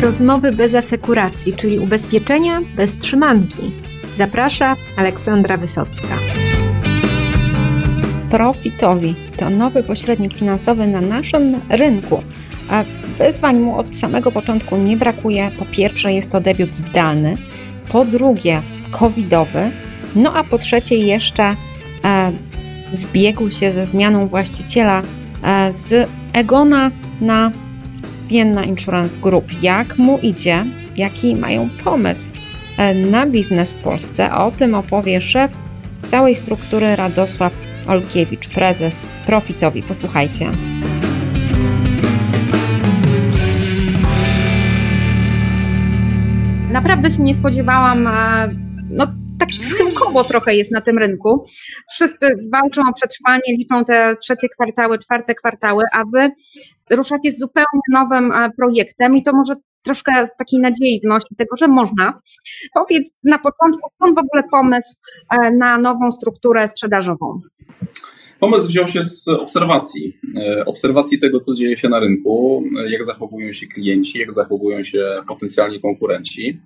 Rozmowy bez asekuracji, czyli ubezpieczenia bez trzymanki. Zaprasza Aleksandra Wysocka. Profitowi to nowy pośrednik finansowy na naszym rynku. A wyzwań mu od samego początku nie brakuje. Po pierwsze, jest to debiut zdalny, po drugie, covidowy, no a po trzecie, jeszcze e, zbiegł się ze zmianą właściciela e, z Egona na Vienna Insurance Group. Jak mu idzie? Jaki mają pomysł e, na biznes w Polsce? O tym opowie szef całej struktury Radosław Olkiewicz, prezes Profitowi. Posłuchajcie. Naprawdę się nie spodziewałam. E, no, tak schyłkowo trochę jest na tym rynku. Wszyscy walczą o przetrwanie, liczą te trzecie kwartały, czwarte kwartały, a wy ruszacie z zupełnie nowym e, projektem i to może troszkę takiej nadziei wnosi tego, że można. Powiedz na początku, skąd w ogóle pomysł e, na nową strukturę sprzedażową? Pomysł wziął się z obserwacji. E, obserwacji tego, co dzieje się na rynku, jak zachowują się klienci, jak zachowują się potencjalni konkurenci,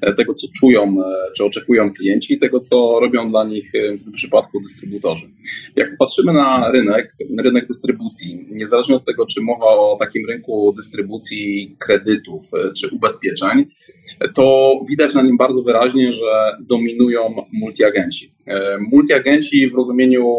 e, tego, co czują, e, czy oczekują klienci, tego, co robią dla nich w tym przypadku dystrybutorzy. Jak patrzymy na rynek, rynek dystrybucji, niezależnie od tego, czy mowa o takim rynku dystrybucji kredytów czy ubezpieczeń, to widać na nim bardzo wyraźnie, że dominują multiagenci. Multiagenci w rozumieniu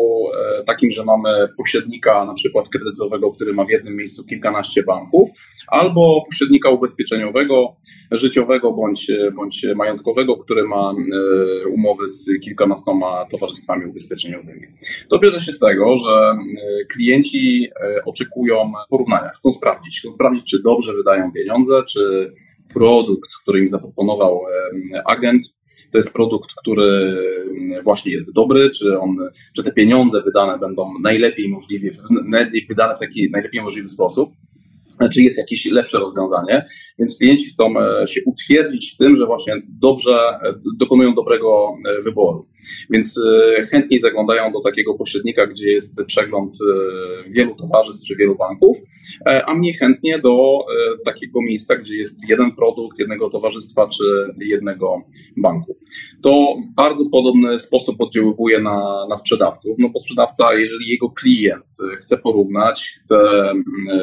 takim, takim, że mamy pośrednika na przykład kredytowego, który ma w jednym miejscu kilkanaście banków, albo pośrednika ubezpieczeniowego, życiowego bądź, bądź majątkowego, który ma e, umowy z kilkunastoma towarzystwami ubezpieczeniowymi. To bierze się z tego, że e, klienci e, oczekują porównania, chcą sprawdzić, chcą sprawdzić, czy dobrze wydają pieniądze, czy produkt, który im zaproponował agent, to jest produkt, który właśnie jest dobry, czy, on, czy te pieniądze wydane będą najlepiej możliwie, wydane w taki najlepiej możliwy sposób czy jest jakieś lepsze rozwiązanie. Więc klienci chcą e, się utwierdzić w tym, że właśnie dobrze e, dokonują dobrego e, wyboru. Więc chętniej zaglądają do takiego pośrednika, gdzie jest przegląd wielu towarzystw czy wielu banków, a mniej chętnie do takiego miejsca, gdzie jest jeden produkt, jednego towarzystwa czy jednego banku. To w bardzo podobny sposób oddziaływuje na, na sprzedawców, no bo sprzedawca, jeżeli jego klient chce porównać, chce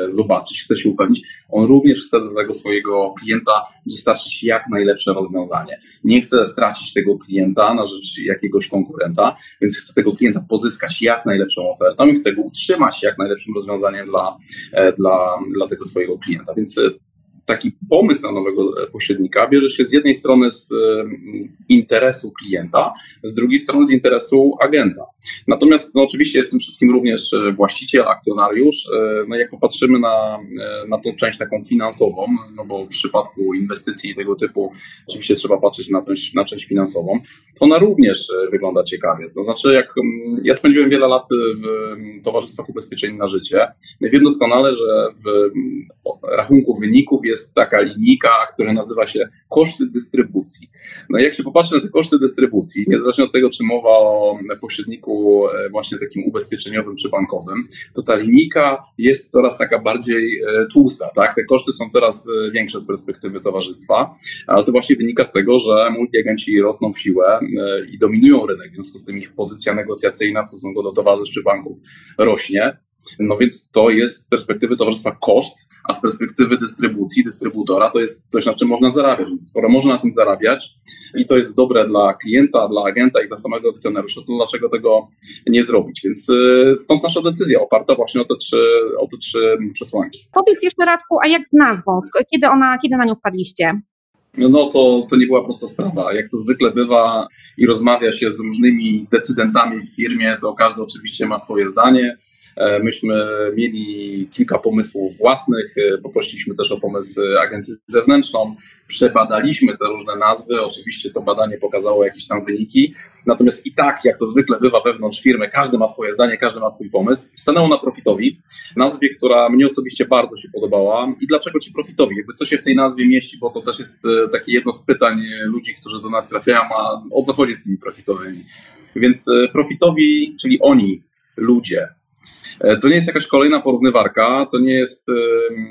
zobaczyć, chce się upewnić, on również chce do tego swojego klienta dostarczyć jak najlepsze rozwiązanie. Nie chce stracić tego klienta na rzecz jakiegoś konkurenta, więc chce tego klienta pozyskać jak najlepszą ofertą i chce go utrzymać jak najlepszym rozwiązaniem dla, e, dla, dla tego swojego klienta. Więc e, taki pomysł na nowego e, pośrednika bierze się z jednej strony z interesu klienta, z drugiej strony z interesu agenta. Natomiast no, oczywiście jest tym wszystkim również e, właściciel, akcjonariusz. E, no, jak popatrzymy na, na tą część taką finansową, no bo w przypadku inwestycji tego typu oczywiście trzeba patrzeć na, część, na część finansową, to ona również wygląda ciekawie. To znaczy, jak ja spędziłem wiele lat w towarzystwach ubezpieczeń na życie, wiem doskonale, że w rachunku wyników jest jest taka linijka, która nazywa się koszty dystrybucji. No i jak się popatrzy na te koszty dystrybucji, niezależnie od tego, czy mowa o pośredniku e, właśnie takim ubezpieczeniowym czy bankowym, to ta linijka jest coraz taka bardziej e, tłusta, tak? Te koszty są coraz e, większe z perspektywy towarzystwa, ale to właśnie wynika z tego, że multiagenci rosną w siłę i dominują rynek, w związku z tym ich pozycja negocjacyjna w stosunku do towarzystw czy banków rośnie. No więc to jest z perspektywy towarzystwa koszt, a z perspektywy dystrybucji, dystrybutora, to jest coś, na czym można zarabiać. Więc skoro można na tym zarabiać i to jest dobre dla klienta, dla agenta i dla samego akcjonariusza, to dlaczego tego nie zrobić? Więc y, stąd nasza decyzja oparta właśnie o te trzy, o te trzy przesłanki. Powiedz jeszcze Radku, a jak z nazwą? Kiedy, ona, kiedy na nią wpadliście? No, no to, to nie była prosta sprawa. Jak to zwykle bywa i rozmawia się z różnymi decydentami w firmie, to każdy oczywiście ma swoje zdanie. E, myśmy mieli kilka pomysłów własnych, e, poprosiliśmy też o pomysł agencji zewnętrzną, przebadaliśmy te różne nazwy, oczywiście to badanie pokazało jakieś tam wyniki, natomiast i tak, jak to zwykle bywa wewnątrz firmy, każdy ma swoje zdanie, każdy ma swój pomysł. Stanęło na profitowi, nazwie, która mnie osobiście bardzo się podobała. I dlaczego ci profitowi? Jakby co się w tej nazwie mieści, bo to też jest e, takie jedno z pytań ludzi, którzy do nas trafiają, a o co chodzi z tymi profitowymi? Więc profitowi, czyli oni, ludzie, to nie jest jakaś kolejna porównywarka, to nie jest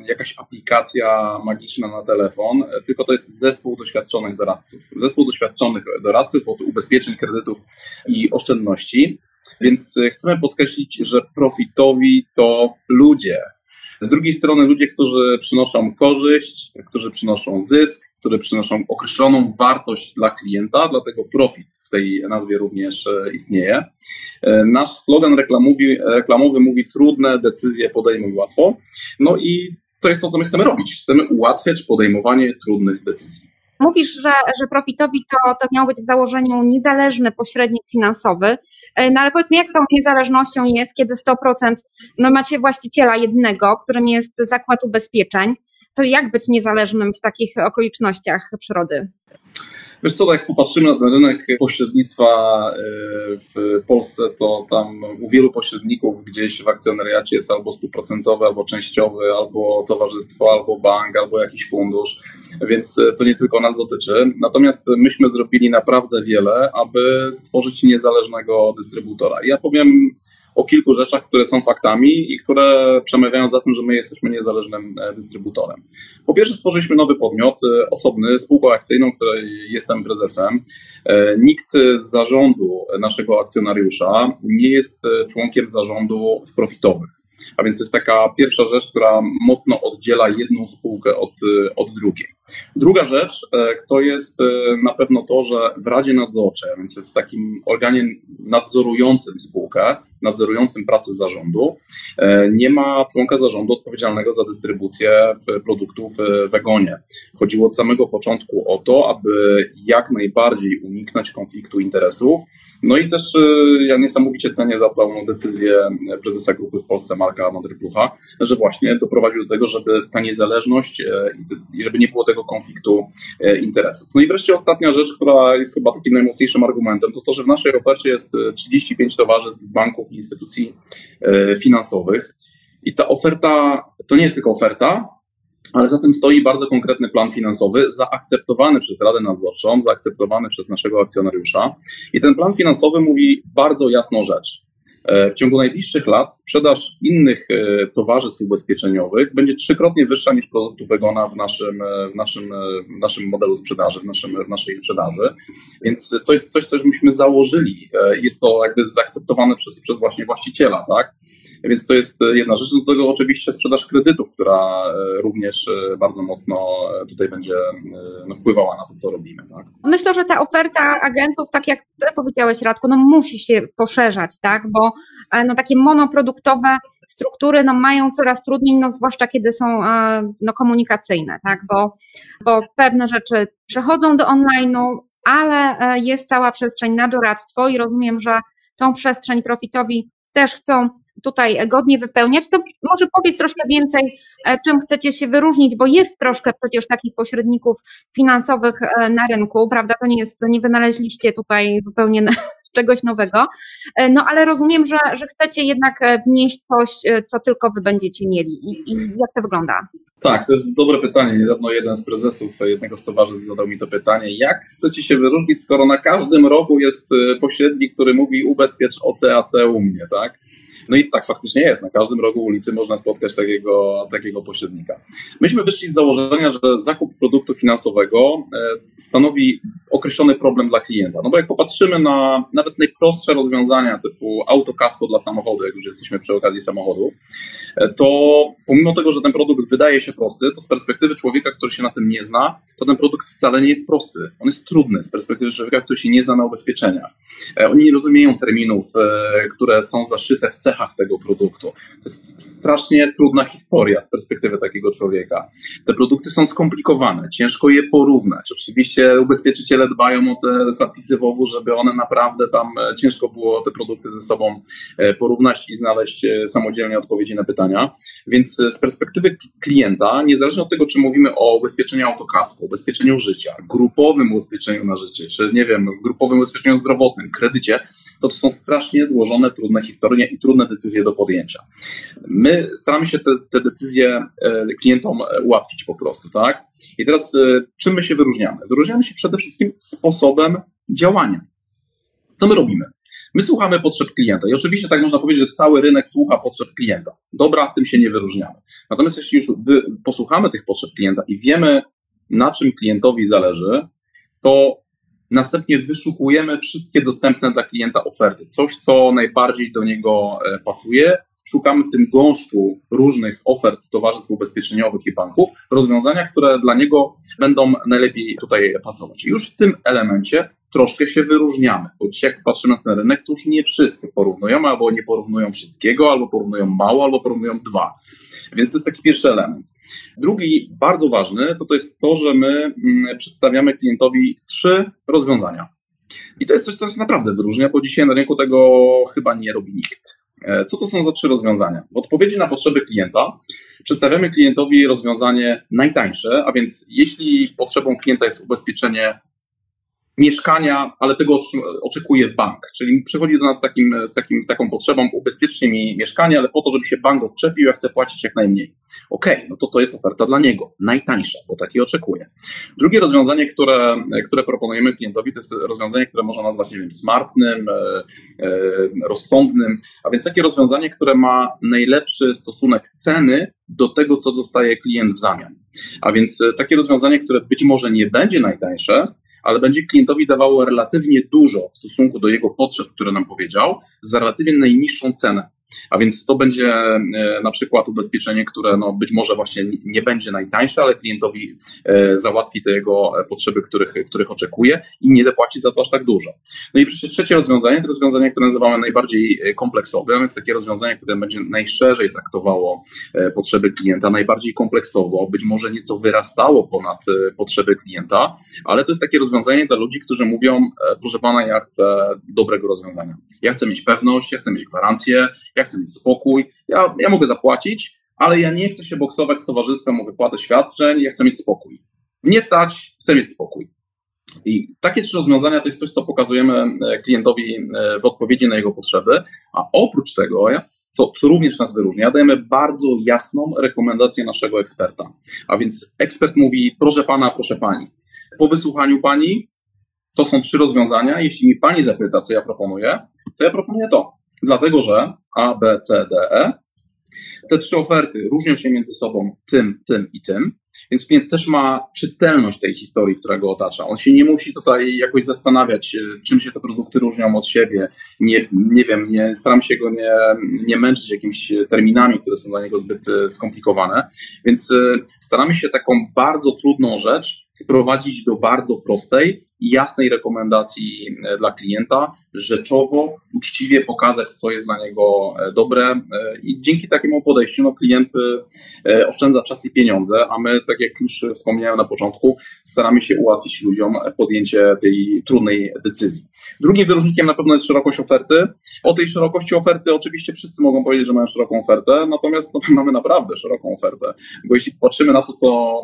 jakaś aplikacja magiczna na telefon, e, tylko to jest zespół doświadczonych doradców. Zespół doświadczonych doradców od ubezpieczeń, kredytów i oszczędności. Więc e, chcemy podkreślić, że profitowi to ludzie. Z drugiej strony ludzie, którzy przynoszą korzyść, którzy przynoszą zysk, którzy przynoszą określoną wartość dla klienta, dlatego profit w tej nazwie również e, istnieje. E, nasz slogan reklamowy, reklamowy mówi trudne decyzje podejmuj łatwo. No i to jest to, co my chcemy robić. Chcemy ułatwiać podejmowanie trudnych decyzji. Mówisz, że, że profitowi to, to miał być w założeniu niezależny pośrednik finansowy, e, no ale powiedz mi, jak z tą niezależnością jest, kiedy 100% no macie właściciela jednego, którym jest zakład ubezpieczeń, to jak być niezależnym w takich okolicznościach przyrody? Wiesz co, jak popatrzymy na ten rynek pośrednictwa e, w Polsce, to tam u wielu pośredników gdzieś w akcjonariacie jest albo stuprocentowy, albo częściowy, albo towarzystwo, albo bank, albo jakiś fundusz, więc to nie tylko nas dotyczy. Natomiast myśmy zrobili naprawdę wiele, aby stworzyć niezależnego dystrybutora. Ja powiem o kilku rzeczach, które są faktami i które przemawiają za tym, że my jesteśmy niezależnym e, dystrybutorem. Po pierwsze, stworzyliśmy nowy podmiot, e, osobny, spółkę akcyjną, której jestem prezesem. E, nikt z zarządu naszego akcjonariusza nie jest członkiem zarządu w profitowych. A więc to jest taka pierwsza rzecz, która mocno oddziela jedną spółkę od, od drugiej. Druga rzecz e, to jest e, na pewno to, że w Radzie Nadzorczej, a więc w takim organie nadzorującym spółkę, nadzorującym pracę zarządu, e, nie ma członka zarządu odpowiedzialnego za dystrybucję produktów w Egonie. Chodziło od samego początku o to, aby jak najbardziej uniknąć konfliktu interesów. No i też ja niesamowicie cenię za tą decyzję prezesa grupy w Polsce Marka Madryplucha, że właśnie doprowadził do tego, żeby ta niezależność i żeby nie było tego tego konfliktu e, interesów. No i wreszcie ostatnia rzecz, która jest chyba takim najmocniejszym argumentem, to to, że w naszej ofercie jest 35 e, towarzystw banków i instytucji e, finansowych. I ta oferta to nie jest tylko oferta, ale za tym stoi bardzo konkretny plan finansowy, zaakceptowany przez Radę Nadzorczą, zaakceptowany przez naszego akcjonariusza. I ten plan finansowy mówi bardzo jasną rzecz. E, w ciągu najbliższych lat sprzedaż innych e, towarzystw ubezpieczeniowych będzie trzykrotnie wyższa niż produktów Egona w naszym, e, w naszym, w naszym modelu sprzedaży, w, naszym, w naszej sprzedaży. Więc to jest coś, co myśmy założyli. Jest to jakby zaakceptowane przez, przez właśnie właściciela, tak? Więc to jest jedna rzecz. Do tego oczywiście sprzedaż kredytów, która również bardzo mocno tutaj będzie no, wpływała na to, co robimy. Tak? Myślę, że ta oferta agentów, tak jak ty powiedziałeś, Radku, no musi się poszerzać, tak? Bo E, no, takie monoproduktowe struktury no, mają coraz trudniej, no, zwłaszcza kiedy są e, no, komunikacyjne, tak? bo, bo pewne rzeczy przechodzą do online'u, ale e, jest cała przestrzeń na doradztwo i rozumiem, że tą przestrzeń profitowi też chcą tutaj godnie wypełniać, to może powiedz troszkę więcej, czym chcecie się wyróżnić, bo jest troszkę przecież takich pośredników finansowych na rynku, prawda? To nie jest, nie wynaleźliście tutaj zupełnie czegoś nowego. E, no ale rozumiem, że, że chcecie jednak e, wnieść coś, e, co tylko wy będziecie mieli. I, i jak to wygląda? Tak, to jest dobre pytanie. Niedawno jeden z prezesów jednego z towarzystw zadał mi to pytanie. Jak chcecie się wyróżnić, skoro na każdym roku jest pośrednik, który mówi ubezpiecz OCAC u mnie, tak? No i tak faktycznie jest. Na każdym rogu ulicy można spotkać takiego, takiego pośrednika. Myśmy wyszli z założenia, że zakup produktu finansowego e, stanowi określony problem dla klienta. No bo jak popatrzymy na nawet najprostsze rozwiązania typu autokasko dla samochodu, jak już jesteśmy przy okazji samochodów, e, to pomimo tego, że ten produkt wydaje się prosty, to z perspektywy człowieka, który się na tym nie zna, to ten produkt wcale nie jest prosty. On jest trudny z perspektywy człowieka, który się nie zna na ubezpieczeniach. E, oni nie rozumieją terminów, które są zaszyte w cechach cechach tego produktu. To jest strasznie trudna historia z perspektywy takiego człowieka. Te produkty są skomplikowane, ciężko je porównać. Oczywiście ubezpieczyciele dbają o te zapisy WOW, żeby one naprawdę tam e, ciężko było te produkty ze sobą e, porównać i znaleźć e, samodzielnie odpowiedzi na pytania. Więc z perspektywy klienta, niezależnie od tego, czy mówimy o ubezpieczeniu autokasku, ubezpieczeniu życia, grupowym ubezpieczeniu na życie, czy nie wiem, grupowym ubezpieczeniu zdrowotnym, kredycie, to, są strasznie złożone, trudne historie i trudne decyzje do podjęcia. My staramy się te, te decyzje e, klientom e, ułatwić po prostu, tak? I teraz e, czym my się wyróżniamy? Wyróżniamy się przede wszystkim sposobem działania. Co my robimy? My słuchamy potrzeb klienta i oczywiście tak można powiedzieć, że cały rynek słucha potrzeb klienta. Dobra, tym się nie wyróżniamy. Natomiast jeśli już posłuchamy tych potrzeb klienta i wiemy, na czym klientowi zależy, to następnie wyszukujemy wszystkie dostępne dla klienta oferty. Coś, co najbardziej do niego e, pasuje. Szukamy w tym gąszczu różnych ofert towarzystw ubezpieczeniowych i banków rozwiązania, które dla niego będą najlepiej tutaj pasować. Już w tym elemencie troszkę się wyróżniamy, bo dzisiaj jak patrzymy na ten rynek, to już nie wszyscy porównują, albo nie porównują wszystkiego, albo porównują mało, albo porównują dwa. Więc to jest taki pierwszy element. Drugi, bardzo ważny, to to jest to, że my mm, przedstawiamy klientowi trzy rozwiązania. I to jest coś, co się naprawdę wyróżnia, bo dzisiaj na rynku tego chyba nie robi nikt. E, co to są za trzy rozwiązania? W odpowiedzi na potrzeby klienta przedstawiamy klientowi rozwiązanie najtańsze, a więc jeśli potrzebą klienta jest ubezpieczenie mieszkania, ale tego oczekuje bank. Czyli przychodzi do nas z, takim, z, takim, z taką potrzebą, ubezpieczcie mi mieszkanie, ale po to, żeby się bank odczepił, ja chcę płacić jak najmniej. Okej, okay, no to to jest oferta dla niego, najtańsza, bo takiej oczekuje. Drugie rozwiązanie, które, które proponujemy klientowi, to jest rozwiązanie, które można nazwać, nie wiem, smartnym, e, e, rozsądnym, a więc takie rozwiązanie, które ma najlepszy stosunek ceny do tego, co dostaje klient w zamian. A więc e, takie rozwiązanie, które być może nie będzie najtańsze, ale będzie klientowi dawało relatywnie dużo w stosunku do jego potrzeb, które nam powiedział, za relatywnie najniższą cenę. A więc to będzie e, na przykład ubezpieczenie, które no być może właśnie nie będzie najtańsze, ale klientowi e, załatwi te jego e, potrzeby, których, których oczekuje i nie zapłaci za to aż tak dużo. No i wreszcie trzecie rozwiązanie, to rozwiązanie, które nazywamy najbardziej kompleksowe, więc takie rozwiązanie, które będzie najszerzej traktowało potrzeby klienta, najbardziej kompleksowo, być może nieco wyrastało ponad potrzeby klienta, ale to jest takie rozwiązanie dla ludzi, którzy mówią, proszę pana, ja chcę dobrego rozwiązania. Ja chcę mieć pewność, ja chcę mieć gwarancję, ja chcę mieć spokój, ja, ja mogę zapłacić, ale ja nie chcę się boksować z towarzystwem o wypłatę świadczeń, ja chcę mieć spokój. Nie stać, chcę mieć spokój. I takie trzy rozwiązania to jest coś, co pokazujemy e, klientowi e, w odpowiedzi na jego potrzeby, a oprócz tego, co, co również nas wyróżnia, dajemy bardzo jasną rekomendację naszego eksperta. A więc ekspert mówi, proszę pana, proszę pani, po wysłuchaniu pani to są trzy rozwiązania. Jeśli mi pani zapyta, co ja proponuję, to ja proponuję to. Dlatego, że A, B, C, D, E, te trzy oferty różnią się między sobą tym, tym i tym, więc klient też ma czytelność tej historii, która go otacza. On się nie musi tutaj jakoś zastanawiać, e, czym się te produkty różnią od siebie. Nie, nie wiem, nie, staram się go nie, nie męczyć jakimiś terminami, które są dla niego zbyt e, skomplikowane. Więc e, staramy się taką bardzo trudną rzecz sprowadzić do bardzo prostej i jasnej rekomendacji dla klienta, rzeczowo, uczciwie pokazać, co jest dla niego e, dobre e, i dzięki takiemu podejściu no, klient e, oszczędza czas i pieniądze, a my, tak jak już wspomniałem na początku, staramy się ułatwić ludziom podjęcie tej trudnej decyzji. Drugim wyróżnikiem na pewno jest szerokość oferty. O tej szerokości oferty oczywiście wszyscy mogą powiedzieć, że mają szeroką ofertę, natomiast no, mamy naprawdę szeroką ofertę, bo jeśli patrzymy na to, co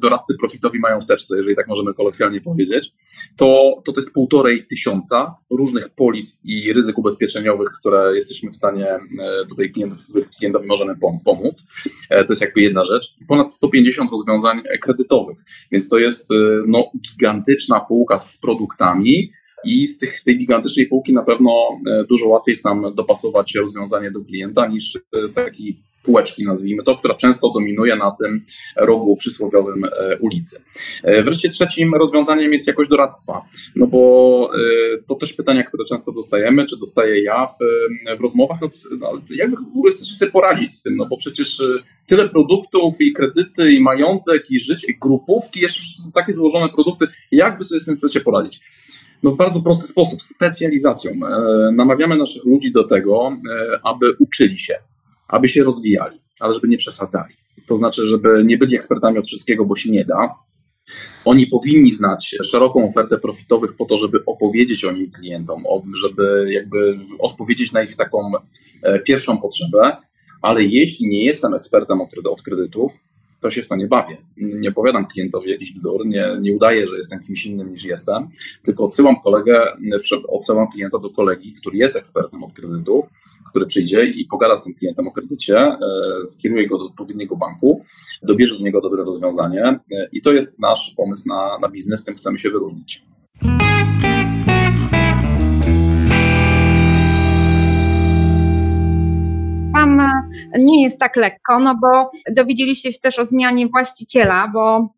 doradcy profitowi mają w teczce, jeżeli tak możemy kolokwialnie powiedzieć, to to, to jest półtorej tysiąca różnych polis i ryzyk ubezpieczeniowych, które jesteśmy w stanie e, tutaj klientów, klientowi możemy pomóc. E, to jest jakby jedna rzecz. Ponad 150 rozwiązań kredytowych, więc to jest e, no, gigantyczna półka z produktami, i z tych, tej gigantycznej półki na pewno dużo łatwiej jest nam dopasować rozwiązanie do klienta niż z takiej półeczki, nazwijmy to, która często dominuje na tym rogu przysłowiowym e, ulicy. E, wreszcie trzecim rozwiązaniem jest jakość doradztwa, no bo e, to też pytania, które często dostajemy, czy dostaję ja w, w rozmowach, no, no jak w ogóle chcecie sobie poradzić z tym, no bo przecież tyle produktów i kredyty, i majątek, i życie, i grupówki, jeszcze są takie złożone produkty, jak wy sobie z tym chcecie poradzić? No w bardzo prosty sposób, specjalizacją. Namawiamy naszych ludzi do tego, aby uczyli się, aby się rozwijali, ale żeby nie przesadzali. To znaczy, żeby nie byli ekspertami od wszystkiego, bo się nie da. Oni powinni znać szeroką ofertę profitowych po to, żeby opowiedzieć o niej klientom, żeby jakby odpowiedzieć na ich taką e, pierwszą potrzebę, ale jeśli nie jestem ekspertem od kredytów, to się w to nie bawię. Nie opowiadam klientowi jakiś bzdur, nie, nie udaję, że jestem kimś innym niż jestem, tylko odsyłam kolegę, odsyłam klienta do kolegi, który jest ekspertem od kredytów, który przyjdzie i pogada z tym klientem o kredycie, e, skieruje go do odpowiedniego banku, dobierze do niego dobre rozwiązanie e, i to jest nasz pomysł na, na biznes, tym chcemy się wyróżnić. Wam e, nie jest tak lekko, no bo dowiedzieliście się też o zmianie właściciela, bo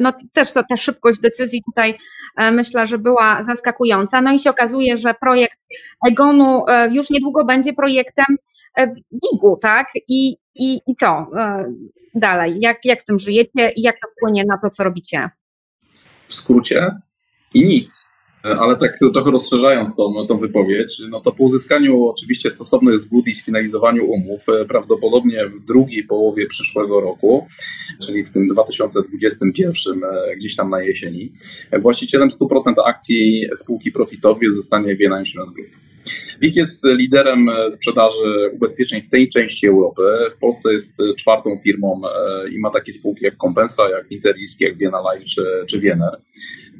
no też to ta szybkość decyzji tutaj myślę, że była zaskakująca. No i się okazuje, że projekt Egonu już niedługo będzie projektem WIG-u, tak? I, i, i co dalej? Jak, jak z tym żyjecie i jak to wpłynie na to, co robicie? W skrócie i nic. Ale tak trochę rozszerzając tą, tą wypowiedź, no to po uzyskaniu oczywiście stosownych zgód i sfinalizowaniu umów, e, prawdopodobnie w drugiej połowie przyszłego roku, czyli w tym 2021, e, gdzieś tam na jesieni, właścicielem 100% akcji spółki profitowej zostanie Vienna Insurance Group. WIG jest liderem e, sprzedaży ubezpieczeń w tej części Europy. W Polsce jest czwartą firmą i ma takie spółki jak Compensa, jak Interrisk, jak Vienna Life czy, czy Wiener.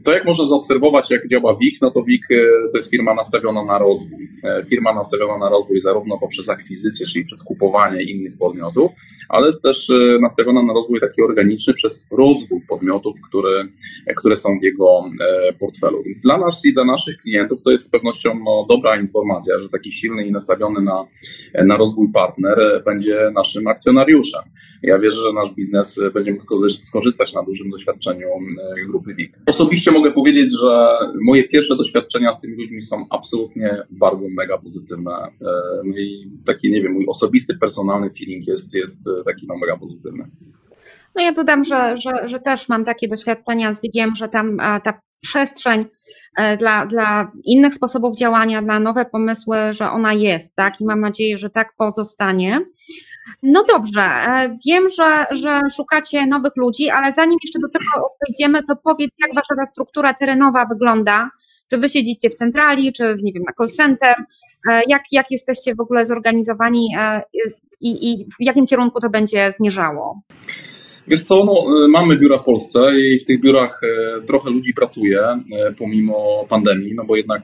To jak można zaobserwować, jak działa WIG, no to WIG e, to jest firma nastawiona na rozwój. E, firma nastawiona na rozwój zarówno poprzez akwizycję, czyli przez kupowanie innych podmiotów, ale też e, nastawiona na rozwój taki organiczny przez rozwój podmiotów, które, które są w jego portfelu. Więc dla nas i dla naszych klientów to jest z pewnością no, dobra informacja, że taki silny i nastawiony na, na rozwój partner będzie naszym akcjonariuszem. Ja wierzę, że nasz biznes będzie mógł skorzystać na dużym doświadczeniu grupy WIG. Osobiście mogę powiedzieć, że moje pierwsze doświadczenia z tymi ludźmi są absolutnie bardzo mega pozytywne. E, no i taki, nie wiem, mój osobisty, personalny feeling jest, jest e, taki no mega pozytywny. No ja dodam, że, że, że też mam takie doświadczenia z Wigiem, że tam ta przestrzeń e, dla, dla innych sposobów działania, dla nowe pomysły, że ona jest, tak? I mam nadzieję, że tak pozostanie. No dobrze, e, wiem, że, że szukacie nowych ludzi, ale zanim jeszcze do tego przejdziemy, to powiedz, jak wasza ta struktura terenowa wygląda? Czy wy siedzicie w centrali, czy nie wiem, na call center? E, jak, jak jesteście w ogóle zorganizowani i, i w jakim kierunku to będzie zmierzało? Wiesz co, no, y, mamy biura w Polsce i w tych biurach y, trochę ludzi pracuje y, pomimo pandemii, no bo jednak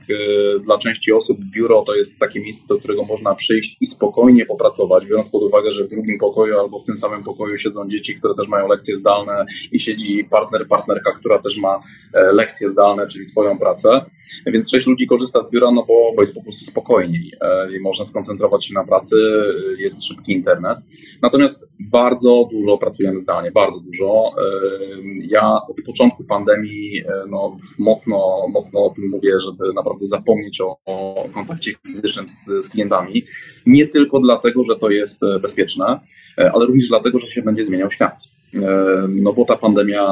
dla części osób biuro to jest takie miejsce, do którego można przyjść i spokojnie popracować, biorąc pod uwagę, że w drugim pokoju albo w tym samym pokoju siedzą dzieci, które też mają lekcje zdalne i siedzi partner, partnerka, która też ma e, lekcje zdalne, czyli swoją pracę. Więc część ludzi korzysta z biura, no bo, bo jest po prostu spokojniej e, i można skoncentrować się na pracy, jest szybki internet. Natomiast bardzo dużo pracujemy zdalnie bardzo dużo. Ja od początku pandemii e, no, mocno, mocno o tym mówię, żeby naprawdę zapomnieć o, o kontakcie fizycznym z, z klientami. Nie tylko dlatego, że to jest e, bezpieczne, e, ale również dlatego, że się będzie zmieniał świat. No bo ta pandemia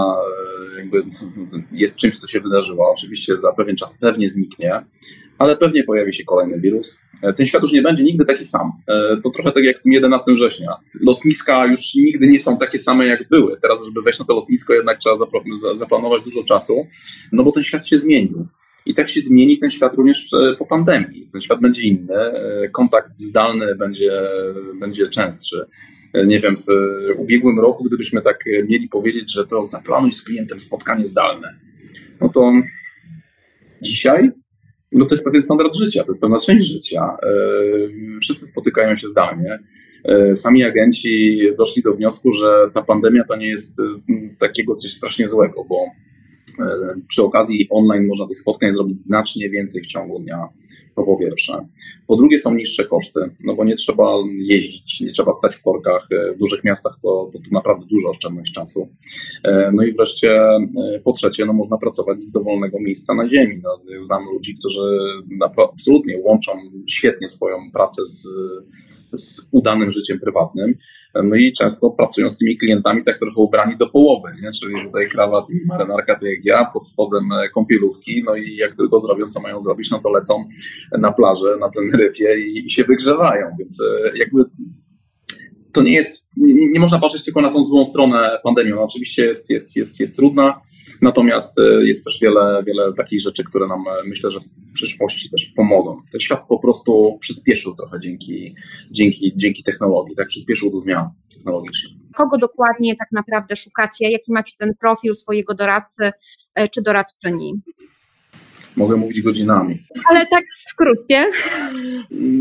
jest czymś, co się wydarzyło. Oczywiście za pewien czas pewnie zniknie, ale pewnie pojawi się kolejny wirus. E, ten świat już nie będzie nigdy taki sam. E, to trochę tak jak z tym 11 września. Lotniska już nigdy nie są takie same, jak były. Teraz, żeby wejść na to lotnisko, jednak trzeba zaplanować dużo czasu, no bo ten świat się zmienił. I tak się zmieni ten świat również e, po pandemii. Ten świat będzie inny, kontakt zdalny będzie, będzie częstszy. Nie wiem, w ubiegłym roku, gdybyśmy tak mieli powiedzieć, że to zaplanuj z klientem spotkanie zdalne, no to dzisiaj no to jest pewien standard życia, to jest pewna część życia. E, wszyscy spotykają się zdalnie. E, sami agenci doszli do wniosku, że ta pandemia to nie jest takiego coś strasznie złego, bo e, przy okazji online można tych spotkań zrobić znacznie więcej w ciągu dnia. To po pierwsze. Po drugie są niższe koszty, no bo nie trzeba jeździć, nie trzeba stać w korkach. W dużych miastach to, to, to naprawdę duża oszczędność czasu. E, no i wreszcie e, po trzecie, no można pracować z dowolnego miejsca na ziemi. No, znam ludzi, którzy absolutnie łączą świetnie swoją pracę z, z udanym życiem prywatnym. No i często pracują z tymi klientami tak trochę ubrani do połowy, nie? czyli tutaj krawat i marynarka, tak jak ja, pod spodem e, kąpielówki, no i jak tylko zrobią, co mają zrobić, no to lecą na plażę, na Teneryfie i, i się wygrzewają, więc e, jakby to nie jest, nie, nie, można patrzeć tylko na tą złą stronę pandemii. Ona oczywiście jest, jest, jest, jest trudna, natomiast e, jest też wiele, wiele takich rzeczy, które nam myślę, że w przyszłości też pomogą. Ten świat po prostu przyspieszył trochę dzięki, dzięki, dzięki technologii, tak przyspieszył do zmian technologicznych. Kogo dokładnie tak naprawdę szukacie? Jaki macie ten profil swojego doradcy e, czy doradczyni? Mogę mówić godzinami. Ale tak w skrócie.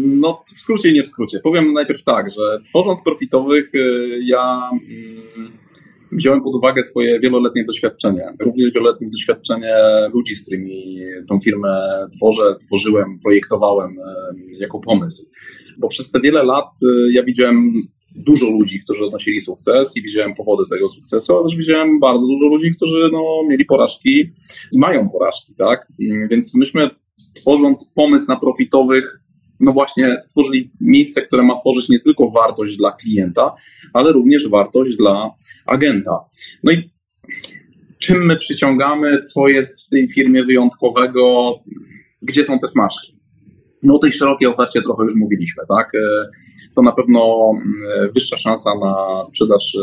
No, w skrócie i nie w skrócie. Powiem najpierw tak, że tworząc profitowych, e, ja mm, wziąłem pod uwagę swoje wieloletnie doświadczenie, również wieloletnie doświadczenie ludzi, z którymi tą firmę tworzę, tworzyłem, projektowałem jako pomysł. Bo przez te wiele lat ja widziałem dużo ludzi, którzy odnosili sukces i widziałem powody tego sukcesu, ale też widziałem bardzo dużo ludzi, którzy no, mieli porażki i mają porażki, tak? Więc myśmy tworząc pomysł na profitowych, no właśnie stworzyli miejsce, które ma tworzyć nie tylko wartość dla klienta, ale również wartość dla agenta. No i czym my przyciągamy, co jest w tej firmie wyjątkowego, gdzie są te smaczki? No o tej szerokiej ofercie trochę już mówiliśmy, tak? To na pewno mm, wyższa szansa na sprzedaż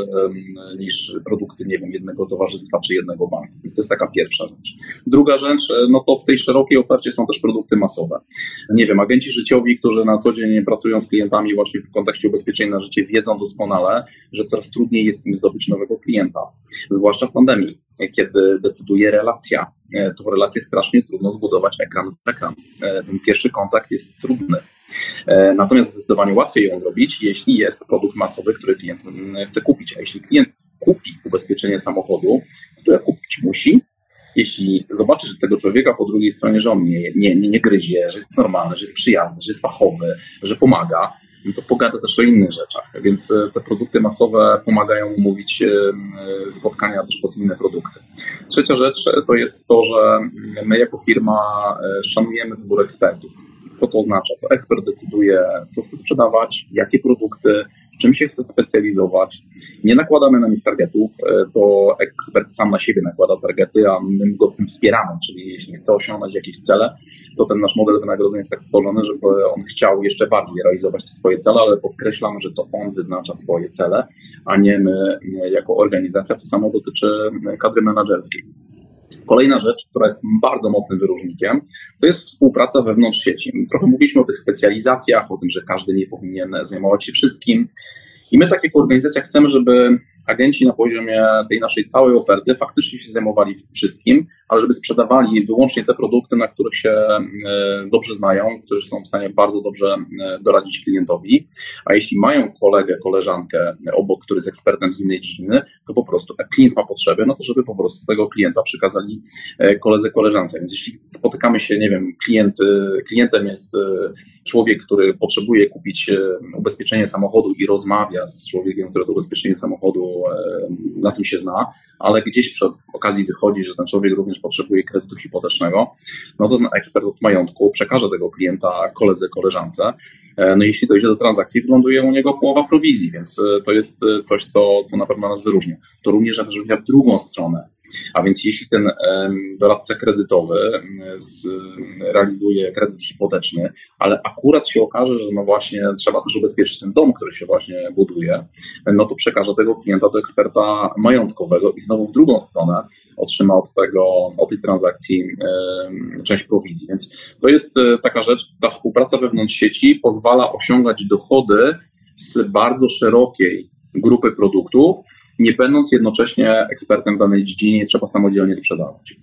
niż produkty, nie wiem, jednego towarzystwa czy jednego banku. Więc to jest taka pierwsza rzecz. Druga rzecz, e, no to w tej szerokiej ofercie są też produkty masowe. Nie wiem, agenci życiowi, którzy na co dzień pracują z klientami właśnie w kontekście ubezpieczeń na życie, wiedzą doskonale, że coraz trudniej jest im zdobyć nowego klienta, zwłaszcza w pandemii kiedy decyduje relacja. E, Tą relację strasznie trudno zbudować ekran w ekran. E, ten pierwszy kontakt jest trudny. E, natomiast zdecydowanie łatwiej ją zrobić, jeśli jest produkt masowy, który klient chce kupić. A jeśli klient kupi ubezpieczenie samochodu, które kupić musi, jeśli zobaczy, że tego człowieka po drugiej stronie, że on nie, nie, nie, nie gryzie, że jest normalny, że jest przyjazny, że jest fachowy, że pomaga, no to pogada też o innych rzeczach. Więc e, te produkty masowe pomagają umówić e, spotkania też pod inne produkty. Trzecia rzecz to jest to, że my jako firma szanujemy wybór ekspertów. Co to oznacza? To ekspert decyduje, co chce sprzedawać, jakie produkty, w czym się chce specjalizować. Nie nakładamy na nich targetów, e, to ekspert sam na siebie nakłada targety, a my go w tym wspieramy, czyli jeśli chce osiągnąć jakieś cele, to ten nasz model wynagrodzenia jest tak stworzony, żeby on chciał jeszcze bardziej realizować swoje cele, ale podkreślam, że to on wyznacza swoje cele, a nie my jako organizacja. To samo dotyczy kadry menedżerskiej. Kolejna rzecz, która jest bardzo mocnym wyróżnikiem, to jest współpraca wewnątrz sieci. Trochę mówiliśmy o tych specjalizacjach, o tym, że każdy nie powinien zajmować się wszystkim. I my, tak jako organizacja, chcemy, żeby agenci na poziomie tej naszej całej oferty faktycznie się zajmowali wszystkim, ale żeby sprzedawali wyłącznie te produkty, na których się e, dobrze znają, które są w stanie bardzo dobrze e, doradzić klientowi. A jeśli mają kolegę, koleżankę obok, który jest ekspertem z innej dziedziny, to po prostu, jak klient ma potrzeby, no to żeby po prostu tego klienta przekazali e, koledze, koleżance. Więc jeśli spotykamy się, nie wiem, klient, klientem jest człowiek, który potrzebuje kupić ubezpieczenie samochodu i rozmawia z człowiekiem, który to ubezpieczenie samochodu na tym się zna, ale gdzieś przy okazji wychodzi, że ten człowiek również potrzebuje kredytu hipotecznego, no to ten ekspert od majątku przekaże tego klienta koledze, koleżance. E, no jeśli dojdzie do transakcji, wyląduje u niego połowa prowizji, więc e, to jest e, coś, co, co na pewno nas wyróżnia. To również wyróżnia w drugą stronę. A więc jeśli ten doradca kredytowy realizuje kredyt hipoteczny, ale akurat się okaże, że no właśnie trzeba też ubezpieczyć ten dom, który się właśnie buduje, no to przekaże tego klienta do eksperta majątkowego i znowu w drugą stronę otrzyma od tego, od tej transakcji część prowizji. Więc to jest e, taka rzecz, ta współpraca wewnątrz sieci pozwala osiągać dochody z bardzo szerokiej grupy produktów, nie będąc jednocześnie ekspertem w danej dziedzinie, trzeba samodzielnie sprzedawać.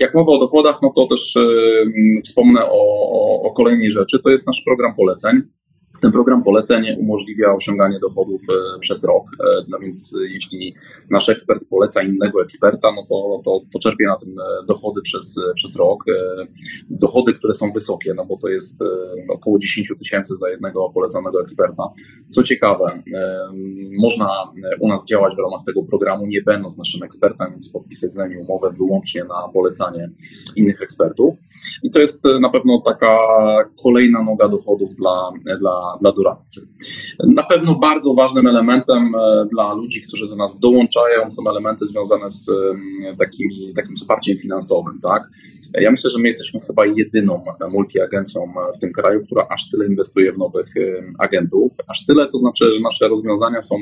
Jak mowa o dochodach, no to też yy, wspomnę o, o, o kolejnej rzeczy, to jest nasz program poleceń. Ten program poleceń umożliwia osiąganie dochodów e, przez rok, e, no więc jeśli nasz ekspert poleca innego eksperta, no to, to, to czerpie na tym e, dochody przez, przez rok. Dochody, które są wysokie, no bo to jest około 10 tysięcy za jednego polecanego eksperta. Co ciekawe, można u nas działać w ramach tego programu, nie będąc naszym ekspertem, więc podpisać z nami umowę wyłącznie na polecanie innych ekspertów. I to jest na pewno taka kolejna noga dochodów dla, dla dla, doradcy. Na pewno bardzo ważnym elementem e, dla ludzi, którzy do nas dołączają, są elementy związane z takimi, takim wsparciem finansowym. Tak? Ja myślę, że my jesteśmy chyba jedyną multiagencją w tym kraju, która aż tyle inwestuje w nowych agentów. Aż tyle to znaczy, że nasze rozwiązania są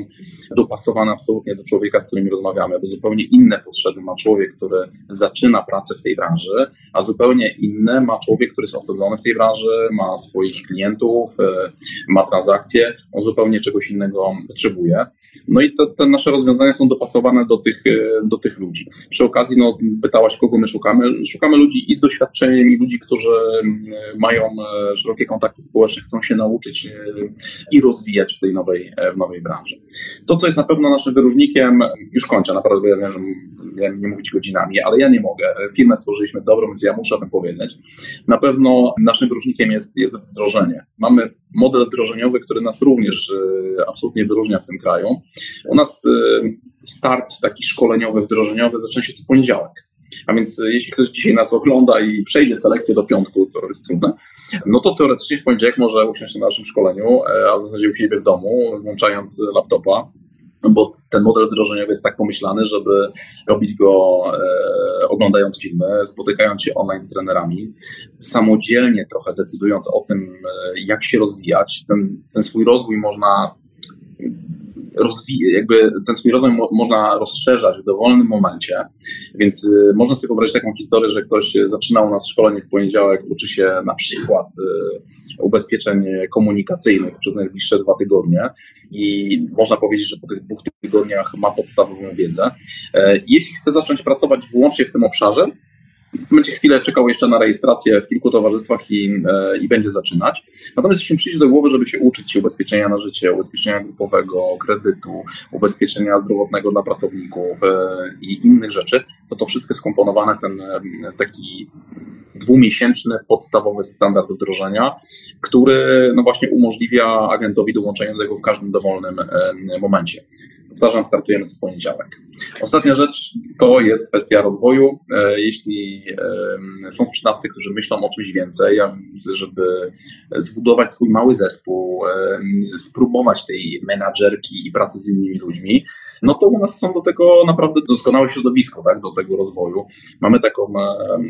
dopasowane absolutnie do człowieka, z którym rozmawiamy, bo zupełnie inne potrzeby ma człowiek, który zaczyna pracę w tej branży, a zupełnie inne ma człowiek, który jest osadzony w tej branży, ma swoich klientów, e, ma transakcje, on zupełnie czegoś innego potrzebuje. No i te, te nasze rozwiązania są dopasowane do tych, do tych ludzi. Przy okazji, no, pytałaś, kogo my szukamy. Szukamy ludzi i z doświadczeniem, i ludzi, którzy mają szerokie kontakty społeczne, chcą się nauczyć i rozwijać w tej nowej, w nowej branży. To, co jest na pewno naszym wyróżnikiem, już kończę, naprawdę ja wiem, że nie mówić godzinami, ale ja nie mogę. Firmę stworzyliśmy dobrą, więc ja muszę o tym powiedzieć. Na pewno naszym wyróżnikiem jest, jest wdrożenie. Mamy model wdrożeniowy, który nas również e, absolutnie wyróżnia w tym kraju. U nas e, start taki szkoleniowy, wdrożeniowy zaczyna się co poniedziałek. A więc e, jeśli ktoś dzisiaj nas ogląda i przejdzie selekcję do piątku, co jest trudne, no to teoretycznie w poniedziałek może usiąść na naszym szkoleniu, a w zasadzie u siebie w domu, włączając laptopa, bo ten model wdrożeniowy jest tak pomyślany, żeby robić go e, oglądając filmy, spotykając się online z trenerami, samodzielnie trochę decydując o tym, e, jak się rozwijać. Ten, ten swój rozwój można rozwijać, jakby ten swój rozwój mo można rozszerzać w dowolnym momencie, więc y, można sobie wyobrazić taką historię, że ktoś zaczynał u nas szkolenie w poniedziałek, uczy się na przykład y, ubezpieczeń komunikacyjnych przez najbliższe dwa tygodnie i można powiedzieć, że po tych dwóch tygodniach ma podstawową wiedzę. E, jeśli chce zacząć pracować wyłącznie w tym obszarze, będzie chwilę czekał jeszcze na rejestrację w kilku towarzystwach i, e, i będzie zaczynać. Natomiast jeśli przyjdzie do głowy, żeby się uczyć ubezpieczenia na życie, ubezpieczenia grupowego, kredytu, ubezpieczenia zdrowotnego dla pracowników e, i innych rzeczy, to to wszystko skomponowane w ten e, taki dwumiesięczny podstawowy standard wdrożenia, który no właśnie umożliwia agentowi dołączenie do tego w każdym dowolnym momencie. Powtarzam, startujemy co poniedziałek. Ostatnia rzecz to jest kwestia rozwoju. E, jeśli są sprzedawcy, którzy myślą o czymś więcej, a więc żeby zbudować swój mały zespół, spróbować tej menadżerki i pracy z innymi ludźmi, no to u nas są do tego naprawdę doskonałe środowisko, tak, do tego rozwoju. Mamy taką,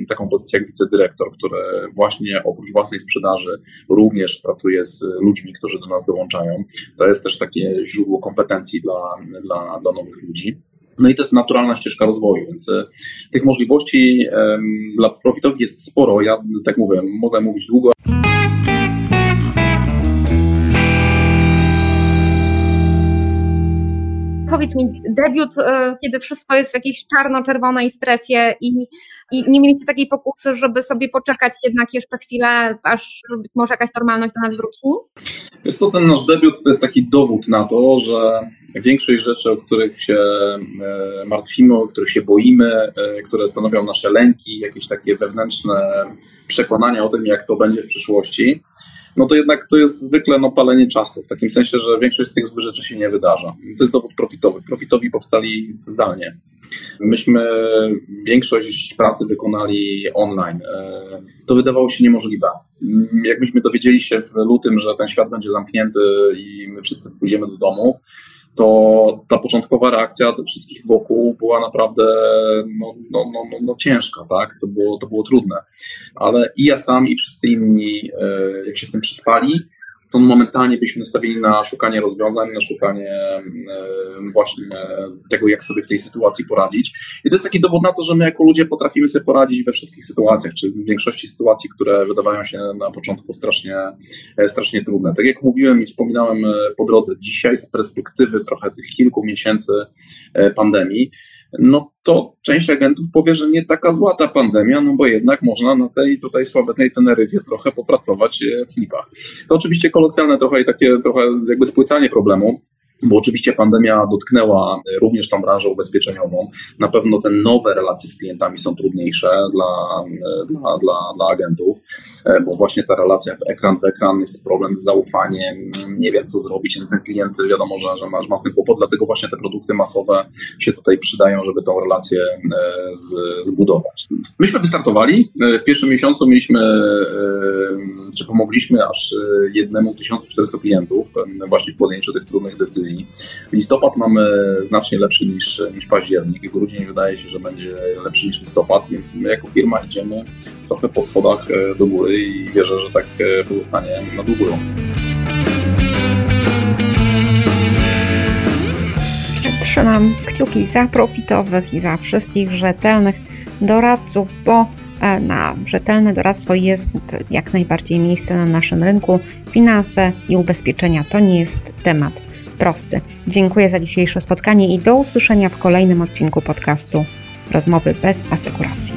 taką pozycję jak wicedyrektor, który właśnie oprócz własnej sprzedaży również pracuje z ludźmi, którzy do nas dołączają. To jest też takie źródło kompetencji dla, dla, dla nowych ludzi. No i to jest naturalna ścieżka rozwoju, więc e, tych możliwości dla profitowych jest sporo. Ja tak mówię, mogę mówić długo. Powiedz mi, debiut, e, kiedy wszystko jest w jakiejś czarno-czerwonej strefie i, i nie mieliście takiej pokusy, żeby sobie poczekać jednak jeszcze chwilę, aż być może jakaś normalność do nas wróci? Jest to ten nasz debiut to jest taki dowód na to, że większość rzeczy, o których się e, martwimy, o których się boimy, e, które stanowią nasze lęki, jakieś takie wewnętrzne przekonania o tym, jak to będzie w przyszłości, no to jednak to jest zwykle no, palenie czasu, w takim sensie, że większość z tych złych rzeczy się nie wydarza. To jest dowód profitowy. Profitowi powstali zdalnie. Myśmy większość pracy wykonali online. E, to wydawało się niemożliwe. Jak myśmy dowiedzieli się w lutym, że ten świat będzie zamknięty i my wszyscy pójdziemy do domu, to ta początkowa reakcja wszystkich wokół była naprawdę no, no, no, no, no, ciężka, tak? To było, to było trudne. Ale i ja sam, i wszyscy inni, e, jak się z tym przyspali, to momentalnie byliśmy nastawieni na szukanie rozwiązań, na szukanie e, właśnie tego, jak sobie w tej sytuacji poradzić. I to jest taki dowód na to, że my jako ludzie potrafimy sobie poradzić we wszystkich sytuacjach, czy w większości sytuacji, które wydawają się na początku strasznie, e, strasznie trudne. Tak jak mówiłem i wspominałem e, po drodze, dzisiaj z perspektywy trochę tych kilku miesięcy pandemii, no to część agentów powie, że nie taka zła ta pandemia, no bo jednak można na tej tutaj sławetnej Teneryfie trochę popracować w slipach. To oczywiście kolokwialne trochę i takie trochę jakby spłycanie problemu, bo oczywiście pandemia dotknęła również tą branżę ubezpieczeniową. Na pewno te nowe relacje z klientami są trudniejsze dla, dla, dla, dla agentów, e, bo właśnie ta relacja w ekran w ekran jest problem z zaufaniem, nie wiem co zrobić, ten klient wiadomo, że, że masz masny kłopot, dlatego właśnie te produkty masowe się tutaj przydają, żeby tą relację e, z, zbudować. Myśmy wystartowali, e, w pierwszym miesiącu mieliśmy, czy pomogliśmy aż jednemu 1400 klientów właśnie w podjęciu tych trudnych decyzji Listopad mamy znacznie lepszy niż, niż październik. Grudzień wydaje się, że będzie lepszy niż listopad, więc my jako firma idziemy trochę po schodach e, do góry i wierzę, że tak e, pozostanie na długo. Trzymam kciuki za profitowych i za wszystkich rzetelnych doradców, bo e, na rzetelne doradztwo jest jak najbardziej miejsce na naszym rynku. Finanse i ubezpieczenia to nie jest temat prosty. Dziękuję za dzisiejsze spotkanie i do usłyszenia w kolejnym odcinku podcastu Rozmowy bez asekuracji.